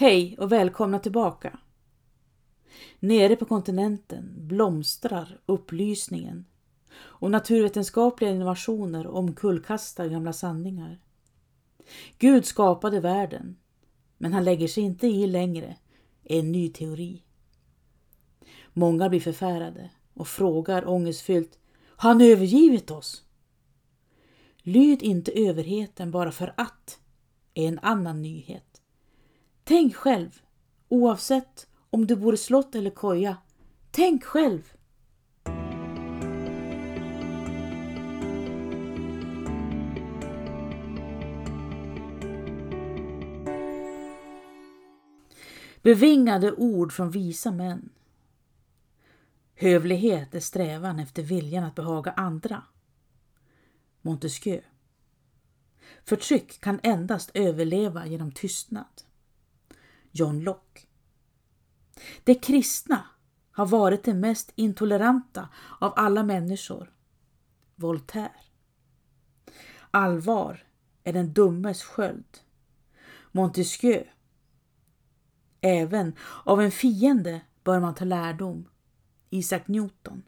Hej och välkomna tillbaka! Nere på kontinenten blomstrar upplysningen och naturvetenskapliga innovationer omkullkastar gamla sanningar. Gud skapade världen, men han lägger sig inte i längre är en ny teori. Många blir förfärade och frågar ångestfyllt Har han övergivit oss? Lyd inte överheten bara för att är en annan nyhet. Tänk själv, oavsett om du bor i slott eller koja. Tänk själv! Bevingade ord från visa män. Hövlighet är strävan efter viljan att behaga andra. Montesquieu. Förtryck kan endast överleva genom tystnad. John Locke. De kristna har varit de mest intoleranta av alla människor. Voltaire. Allvar är den dummes sköld. Montesquieu. Även av en fiende bör man ta lärdom. Isaac Newton.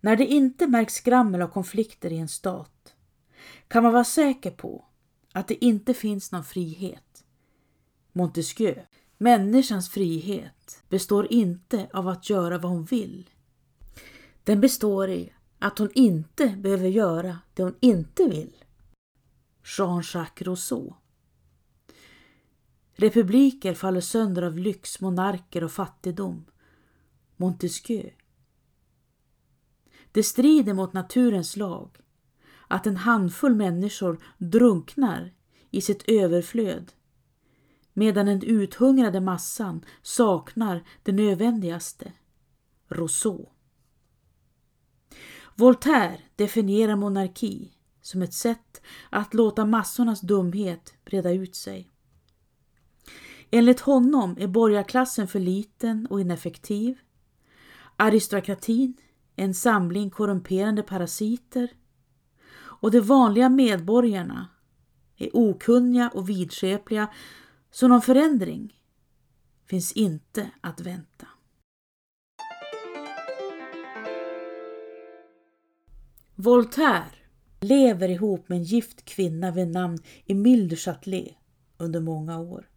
När det inte märks skrammel av konflikter i en stat kan man vara säker på att det inte finns någon frihet. Montesquieu. Människans frihet består inte av att göra vad hon vill. Den består i att hon inte behöver göra det hon inte vill. Jean-Jacques Rousseau. Republiker faller sönder av lyx, monarker och fattigdom. Montesquieu. Det strider mot naturens lag att en handfull människor drunknar i sitt överflöd medan den uthungrade massan saknar det nödvändigaste. Rousseau. Voltaire definierar monarki som ett sätt att låta massornas dumhet breda ut sig. Enligt honom är borgarklassen för liten och ineffektiv. Aristokratin en samling korrumperande parasiter och de vanliga medborgarna är okunniga och vidskepliga så någon förändring finns inte att vänta. Voltaire lever ihop med en gift kvinna vid namn Emile du Châtelet under många år.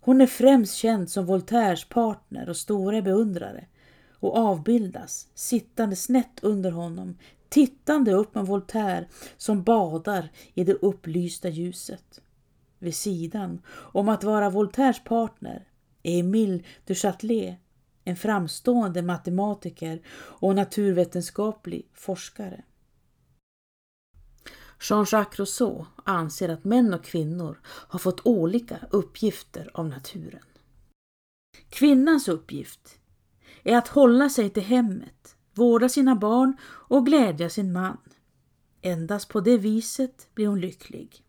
Hon är främst känd som Voltaires partner och stora beundrare och avbildas sittande snett under honom, tittande upp med Voltaire som badar i det upplysta ljuset vid sidan om att vara Voltaires partner är Émile du Châtelet en framstående matematiker och naturvetenskaplig forskare. Jean-Jacques Rousseau anser att män och kvinnor har fått olika uppgifter av naturen. Kvinnans uppgift är att hålla sig till hemmet, vårda sina barn och glädja sin man. Endast på det viset blir hon lycklig.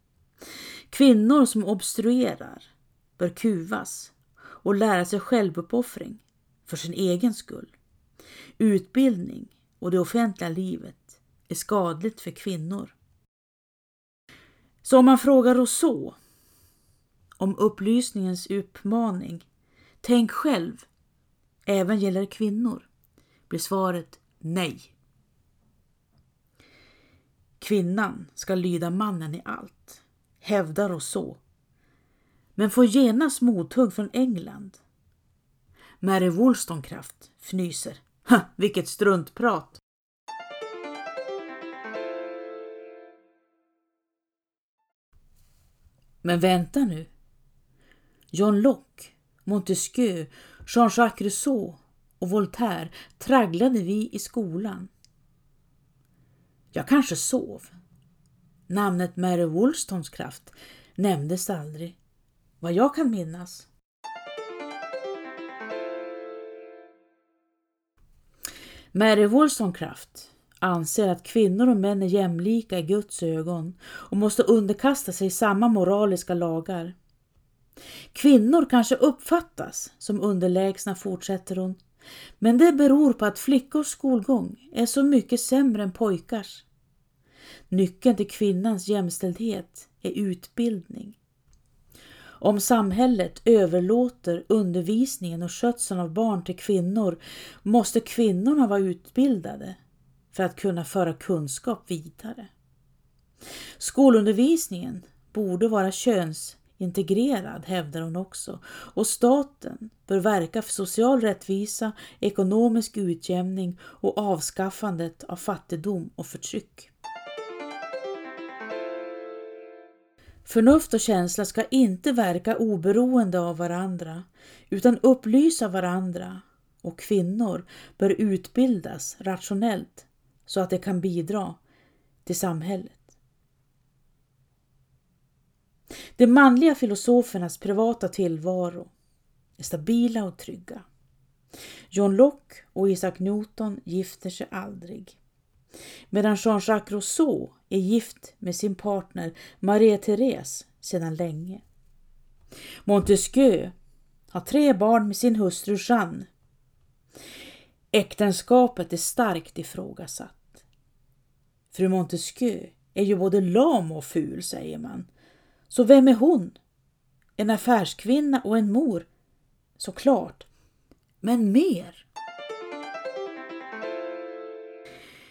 Kvinnor som obstruerar bör kuvas och lära sig självuppoffring för sin egen skull. Utbildning och det offentliga livet är skadligt för kvinnor. Så om man frågar Rousseau om upplysningens uppmaning Tänk själv, även gäller kvinnor, blir svaret nej. Kvinnan ska lyda mannen i allt hävdar oss så. Men får genast mothugg från England. Mary Wollstonecraft fnyser. Ha, vilket struntprat! Men vänta nu. John Locke, Montesquieu, Jean-Jacques Rousseau och Voltaire tragglade vi i skolan. Jag kanske sov. Namnet Mary Wollstonecraft nämndes aldrig, vad jag kan minnas. Mary Wollstonecraft anser att kvinnor och män är jämlika i Guds ögon och måste underkasta sig samma moraliska lagar. Kvinnor kanske uppfattas som underlägsna, fortsätter hon, men det beror på att flickors skolgång är så mycket sämre än pojkars. Nyckeln till kvinnans jämställdhet är utbildning. Om samhället överlåter undervisningen och skötseln av barn till kvinnor måste kvinnorna vara utbildade för att kunna föra kunskap vidare. Skolundervisningen borde vara könsintegrerad, hävdar hon också, och staten bör verka för social rättvisa, ekonomisk utjämning och avskaffandet av fattigdom och förtryck. Förnuft och känsla ska inte verka oberoende av varandra utan upplysa varandra och kvinnor bör utbildas rationellt så att de kan bidra till samhället. De manliga filosofernas privata tillvaro är stabila och trygga. John Locke och Isaac Newton gifter sig aldrig. Medan Jean-Jacques Rousseau är gift med sin partner Marie-Therese sedan länge. Montesquieu har tre barn med sin hustru Jeanne. Äktenskapet är starkt ifrågasatt. Fru Montesquieu är ju både lam och ful, säger man. Så vem är hon? En affärskvinna och en mor? Såklart. Men mer.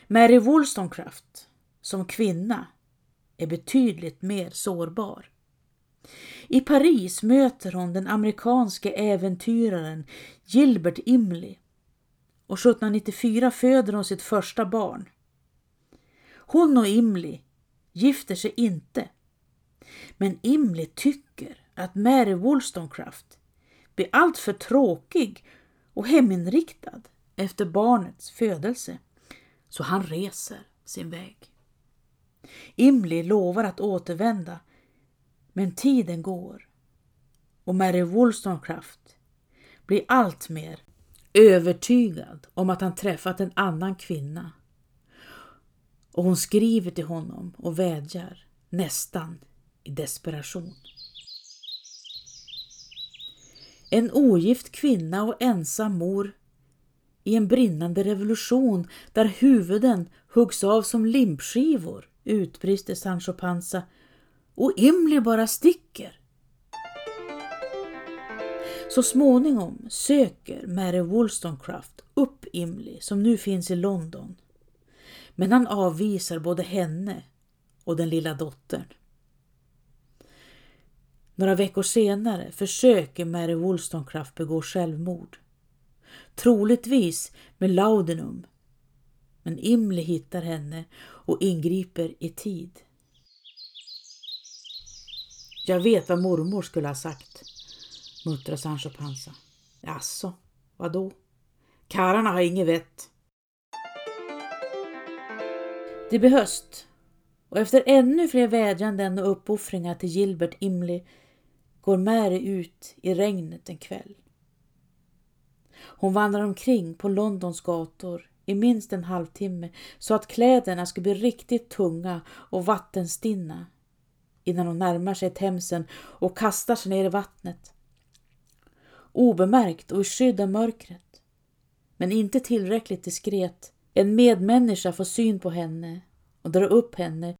Mary Wollstonecraft som kvinna är betydligt mer sårbar. I Paris möter hon den amerikanske äventyraren Gilbert Imley och 1794 föder hon sitt första barn. Hon och Imley gifter sig inte. Men Imley tycker att Mary Wollstonecraft blir alltför tråkig och heminriktad efter barnets födelse, så han reser sin väg. Imli lovar att återvända, men tiden går och Mary Wollstonecraft blir allt mer övertygad om att han träffat en annan kvinna. Och hon skriver till honom och vädjar, nästan i desperation. En ogift kvinna och ensam mor i en brinnande revolution där huvuden huggs av som limpskivor utbrister Sancho Panza och Imli bara sticker. Så småningom söker Mary Wollstonecraft upp Imli som nu finns i London. Men han avvisar både henne och den lilla dottern. Några veckor senare försöker Mary Wollstonecraft begå självmord. Troligtvis med laudanum. Men Imli hittar henne och ingriper i tid. Jag vet vad mormor skulle ha sagt, muttrar Sancho Panza. Jaså, vadå? Karlarna har inget vett. Det blir höst och efter ännu fler vädjanden och uppoffringar till Gilbert Imli går Mary ut i regnet en kväll. Hon vandrar omkring på Londons gator i minst en halvtimme så att kläderna ska bli riktigt tunga och vattenstinna innan hon närmar sig Themsen och kastar sig ner i vattnet. Obemärkt och i skydd av mörkret. Men inte tillräckligt diskret. En medmänniska får syn på henne och drar upp henne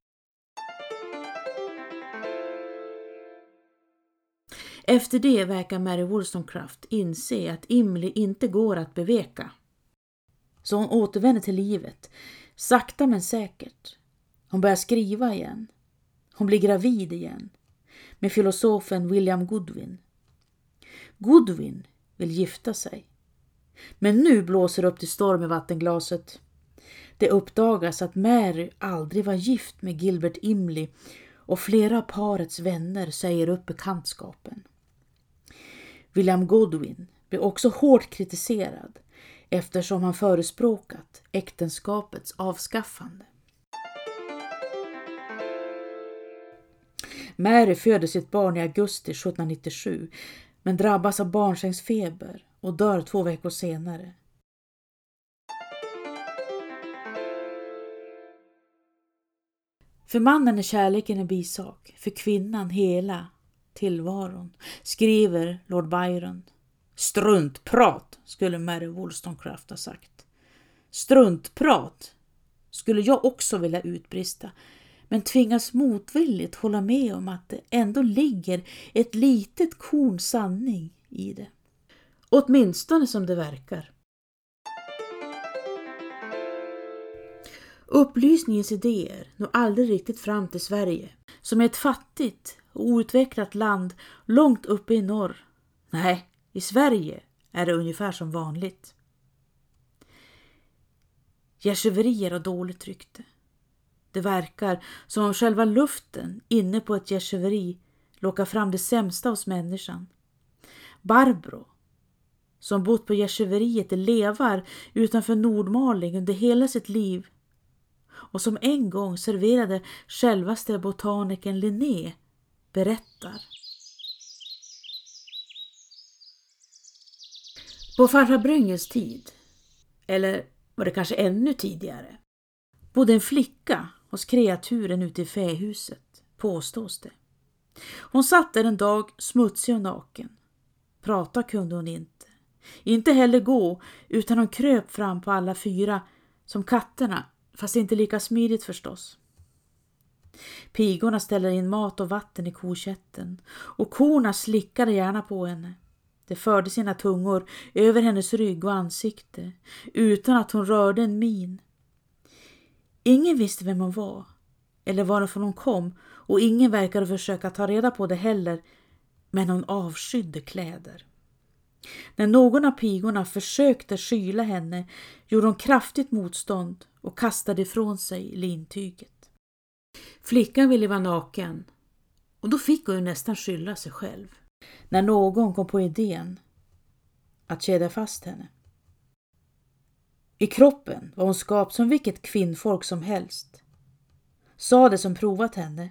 Efter det verkar Mary Wollstonecraft inse att Imli inte går att beveka. Så hon återvänder till livet, sakta men säkert. Hon börjar skriva igen. Hon blir gravid igen med filosofen William Goodwin. Goodwin vill gifta sig. Men nu blåser det upp till storm i vattenglaset. Det uppdagas att Mary aldrig var gift med Gilbert Imley och flera av parets vänner säger upp bekantskapen. William Godwin blev också hårt kritiserad eftersom han förespråkat äktenskapets avskaffande. Mary föder sitt barn i augusti 1797 men drabbas av barnsängsfeber och dör två veckor senare. För mannen är kärleken en bisak, för kvinnan hela tillvaron, skriver Lord Byron. Struntprat, skulle Mary Wollstonecraft ha sagt. Struntprat, skulle jag också vilja utbrista. men tvingas motvilligt hålla med om att det ändå ligger ett litet korn sanning i det. Åtminstone som det verkar. Upplysningens idéer når aldrig riktigt fram till Sverige, som är ett fattigt och outvecklat land långt uppe i norr. Nej, i Sverige är det ungefär som vanligt. Gärsöverier har dåligt rykte. Det verkar som om själva luften inne på ett gärsöveri lockar fram det sämsta hos människan. Barbro, som bott på gärsöveriet i Levar utanför Nordmaling under hela sitt liv och som en gång serverade självaste botanikern Linné, berättar. På farfar Brynges tid, eller var det kanske ännu tidigare, bodde en flicka hos kreaturen ute i fähuset, påstås det. Hon satt där en dag smutsig och naken. Prata kunde hon inte. Inte heller gå, utan hon kröp fram på alla fyra, som katterna, fast inte lika smidigt förstås. Pigorna ställer in mat och vatten i kokätten och korna slickade gärna på henne. De förde sina tungor över hennes rygg och ansikte utan att hon rörde en min. Ingen visste vem hon var eller varifrån hon kom och ingen verkade försöka ta reda på det heller, men hon avskydde kläder. När någon av pigorna försökte skyla henne gjorde hon kraftigt motstånd och kastade ifrån sig lintyget. Flickan ville vara naken och då fick hon nästan skylla sig själv när någon kom på idén att kedja fast henne. I kroppen var hon skapt som vilket kvinnfolk som helst, sa det som provat henne.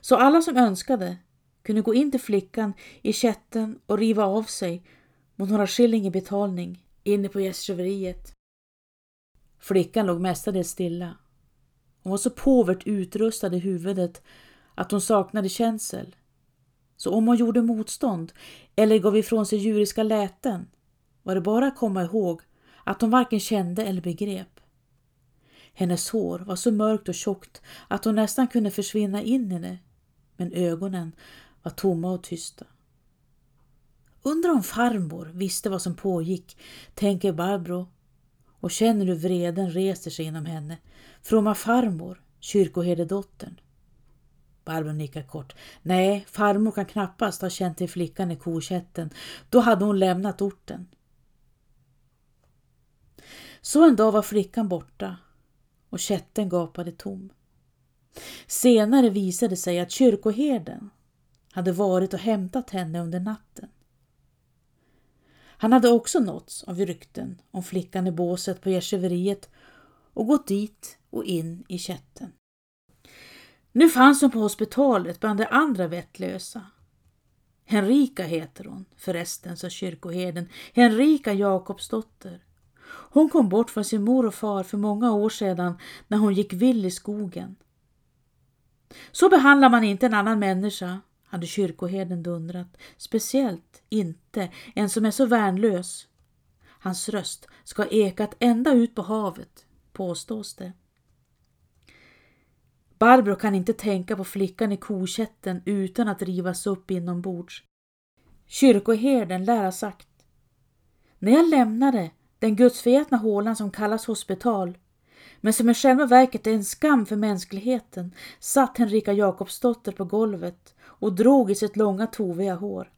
Så alla som önskade kunde gå in till flickan i kätten och riva av sig mot några skilling i betalning inne på gästgiveriet. Flickan låg mestadels stilla. Hon var så påvert utrustad i huvudet att hon saknade känsel. Så om hon gjorde motstånd eller gav ifrån sig djuriska läten var det bara att komma ihåg att hon varken kände eller begrep. Hennes hår var så mörkt och tjockt att hon nästan kunde försvinna in i det, men ögonen var tomma och tysta. Undrar om farmor visste vad som pågick, tänker Barbro och känner hur vreden reser sig inom henne. Fromma farmor, kyrkoherdedottern. Barbro nickar kort. Nej, farmor kan knappast ha känt till flickan i kokätten. Då hade hon lämnat orten. Så en dag var flickan borta och kätten gapade tom. Senare visade det sig att kyrkoherden hade varit och hämtat henne under natten. Han hade också nåtts av rykten om flickan i båset på gästgiveriet och gått dit och in i kätten. Nu fanns hon på hospitalet bland de andra vettlösa. Henrika heter hon förresten, sa kyrkoherden. Henrika Jakobsdotter. Hon kom bort från sin mor och far för många år sedan när hon gick vill i skogen. Så behandlar man inte en annan människa, hade kyrkoherden dundrat. Speciellt inte en som är så värnlös. Hans röst ska ha ekat ända ut på havet, påstås det. Barbro kan inte tänka på flickan i kokätten utan att rivas upp inombords. Kyrkoherden lär ha sagt. När jag lämnade den gudsförgätna hålan som kallas hospital, men som i själva verket är en skam för mänskligheten, satt Henrika Jakobsdotter på golvet och drog i sitt långa toviga hår.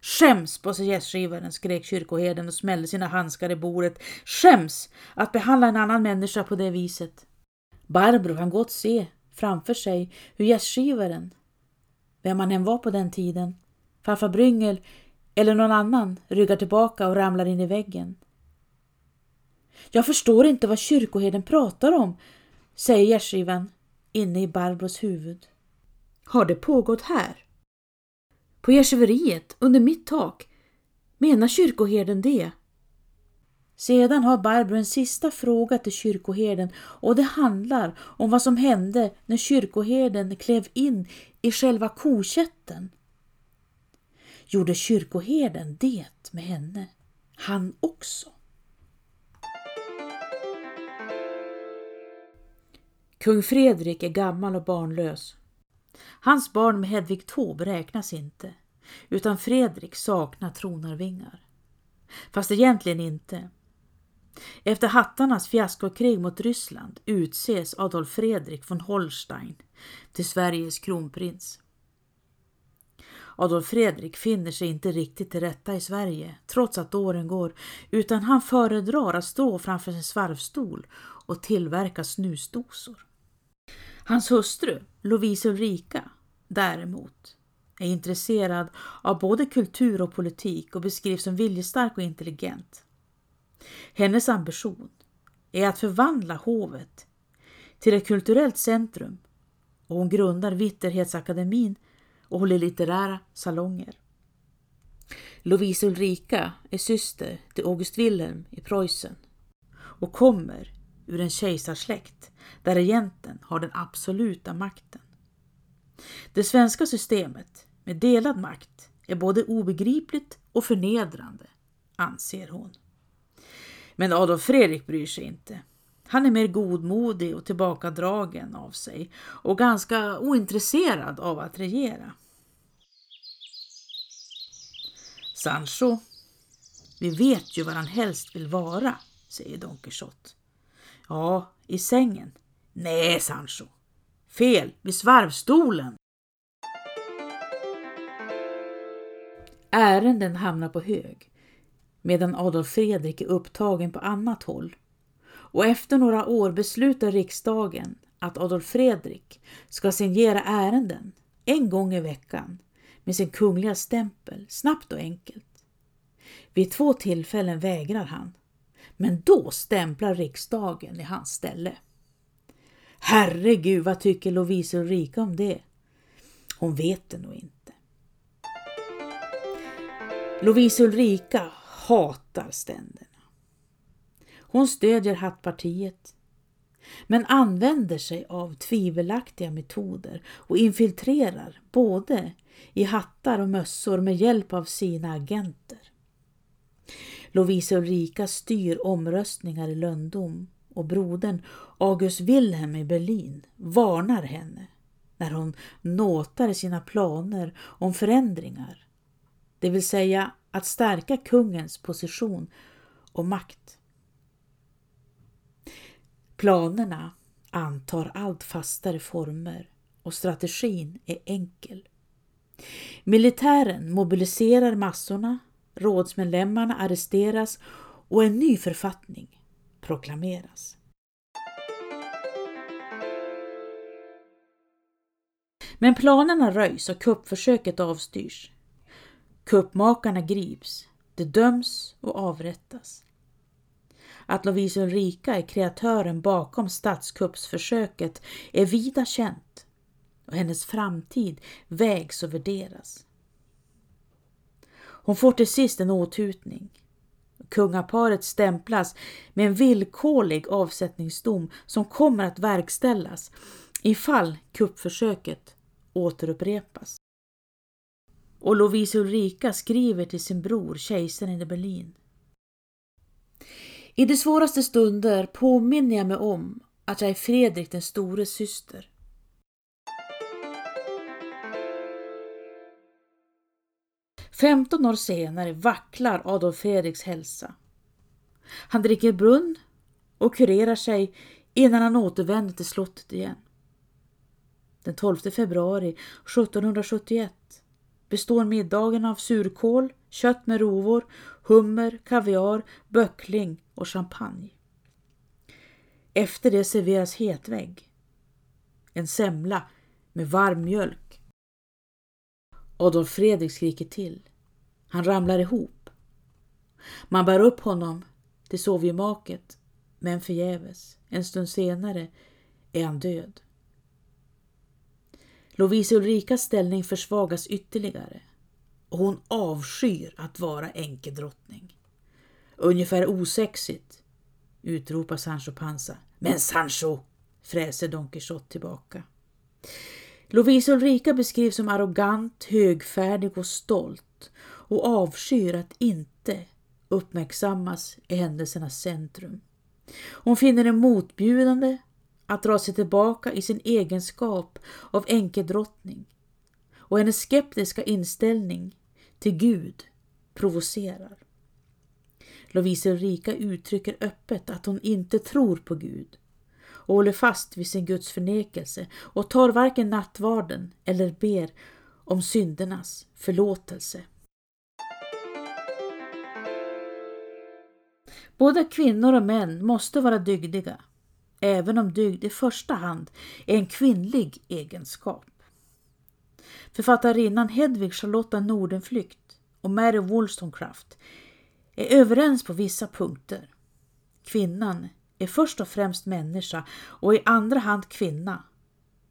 Skäms på sig gästgivaren, skrek kyrkoherden och smällde sina handskar i bordet. Skäms att behandla en annan människa på det viset. Barbro kan gott se framför sig hur gästgivaren, vem han än var på den tiden, farfar Bryngel eller någon annan, ryggar tillbaka och ramlar in i väggen. Jag förstår inte vad kyrkoherden pratar om, säger gästgivaren inne i Barbros huvud. Har det pågått här? På gästgiveriet under mitt tak? Menar kyrkoherden det? Sedan har Barbro en sista fråga till kyrkoherden och det handlar om vad som hände när kyrkoherden klev in i själva kokätten. Gjorde kyrkoherden det med henne, han också? Kung Fredrik är gammal och barnlös. Hans barn med Hedvig Taube räknas inte, utan Fredrik saknar tronarvingar. Fast egentligen inte. Efter hattarnas fiaskokrig mot Ryssland utses Adolf Fredrik von Holstein till Sveriges kronprins. Adolf Fredrik finner sig inte riktigt till rätta i Sverige trots att åren går utan han föredrar att stå framför sin svarvstol och tillverka snusdosor. Hans hustru Lovisa Ulrika däremot är intresserad av både kultur och politik och beskrivs som viljestark och intelligent. Hennes ambition är att förvandla hovet till ett kulturellt centrum och hon grundar Vitterhetsakademin och håller litterära salonger. Lovisa Ulrika är syster till August Wilhelm i Preussen och kommer ur en kejsarsläkt där regenten har den absoluta makten. Det svenska systemet med delad makt är både obegripligt och förnedrande, anser hon. Men Adolf Fredrik bryr sig inte. Han är mer godmodig och tillbakadragen av sig och ganska ointresserad av att regera. Sancho, vi vet ju var han helst vill vara, säger Don Quixote. Ja, i sängen. Nej, Sancho. Fel, vid svarvstolen. Ärenden hamnar på hög medan Adolf Fredrik är upptagen på annat håll. Och efter några år beslutar riksdagen att Adolf Fredrik ska signera ärenden en gång i veckan med sin kungliga stämpel, snabbt och enkelt. Vid två tillfällen vägrar han, men då stämplar riksdagen i hans ställe. Herregud, vad tycker Lovisa Ulrika om det? Hon vet det nog inte. Lovisa Ulrika hatar ständerna. Hon stödjer hattpartiet men använder sig av tvivelaktiga metoder och infiltrerar både i hattar och mössor med hjälp av sina agenter. Lovisa Ulrika styr omröstningar i Löndom och brodern August Wilhelm i Berlin varnar henne när hon nåtar sina planer om förändringar, det vill säga att stärka kungens position och makt. Planerna antar allt fastare former och strategin är enkel. Militären mobiliserar massorna, rådsmedlemmarna arresteras och en ny författning proklameras. Men planerna röjs och kuppförsöket avstyrs. Kuppmakarna grips, de döms och avrättas. Att Lovisa Ulrika är kreatören bakom statskuppsförsöket är vida känt och hennes framtid vägs och värderas. Hon får till sist en åthutning. Kungaparet stämplas med en villkorlig avsättningsdom som kommer att verkställas ifall kuppförsöket återupprepas. Och Lovisa Ulrika skriver till sin bror, kejsaren i Berlin. I de svåraste stunder påminner jag mig om att jag är Fredrik den stores syster. Femton år senare vacklar Adolf Fredriks hälsa. Han dricker brunn och kurerar sig innan han återvänder till slottet igen. Den 12 februari 1771 består middagen av surkål, kött med rovor, hummer, kaviar, böckling och champagne. Efter det serveras hetvägg. En semla med varm mjölk. Adolf Fredrik skriker till. Han ramlar ihop. Man bär upp honom till sovgemaket, men förgäves. En stund senare är han död. Lovisa Ulrikas ställning försvagas ytterligare och hon avskyr att vara enkedrottning. Ungefär osexigt, utropar Sancho Panza. Men Sancho, fräser Don Quixote tillbaka. Lovisa Ulrika beskrivs som arrogant, högfärdig och stolt och avskyr att inte uppmärksammas i händelsernas centrum. Hon finner det motbjudande att dra sig tillbaka i sin egenskap av enkedrottning och hennes skeptiska inställning till Gud provocerar. Lovisa Ulrika uttrycker öppet att hon inte tror på Gud och håller fast vid sin Guds förnekelse och tar varken nattvarden eller ber om syndernas förlåtelse. Både kvinnor och män måste vara dygdiga, även om dygd i första hand är en kvinnlig egenskap. Författarinnan Hedvig Charlotta Nordenflykt och Mary Wollstonecraft är överens på vissa punkter. Kvinnan är först och främst människa och i andra hand kvinna.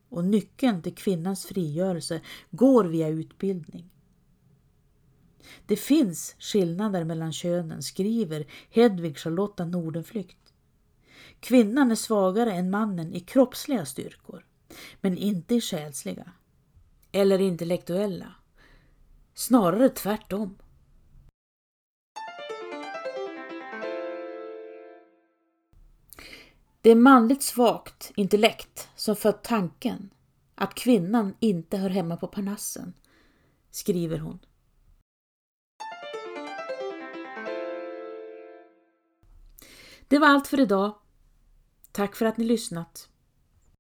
Och nyckeln till kvinnans frigörelse går via utbildning. Det finns skillnader mellan könen, skriver Hedvig Charlotta Nordenflykt. Kvinnan är svagare än mannen i kroppsliga styrkor, men inte i själsliga eller intellektuella. Snarare tvärtom. Det är manligt svagt intellekt som fött tanken att kvinnan inte hör hemma på Parnassen, skriver hon. Det var allt för idag. Tack för att ni lyssnat.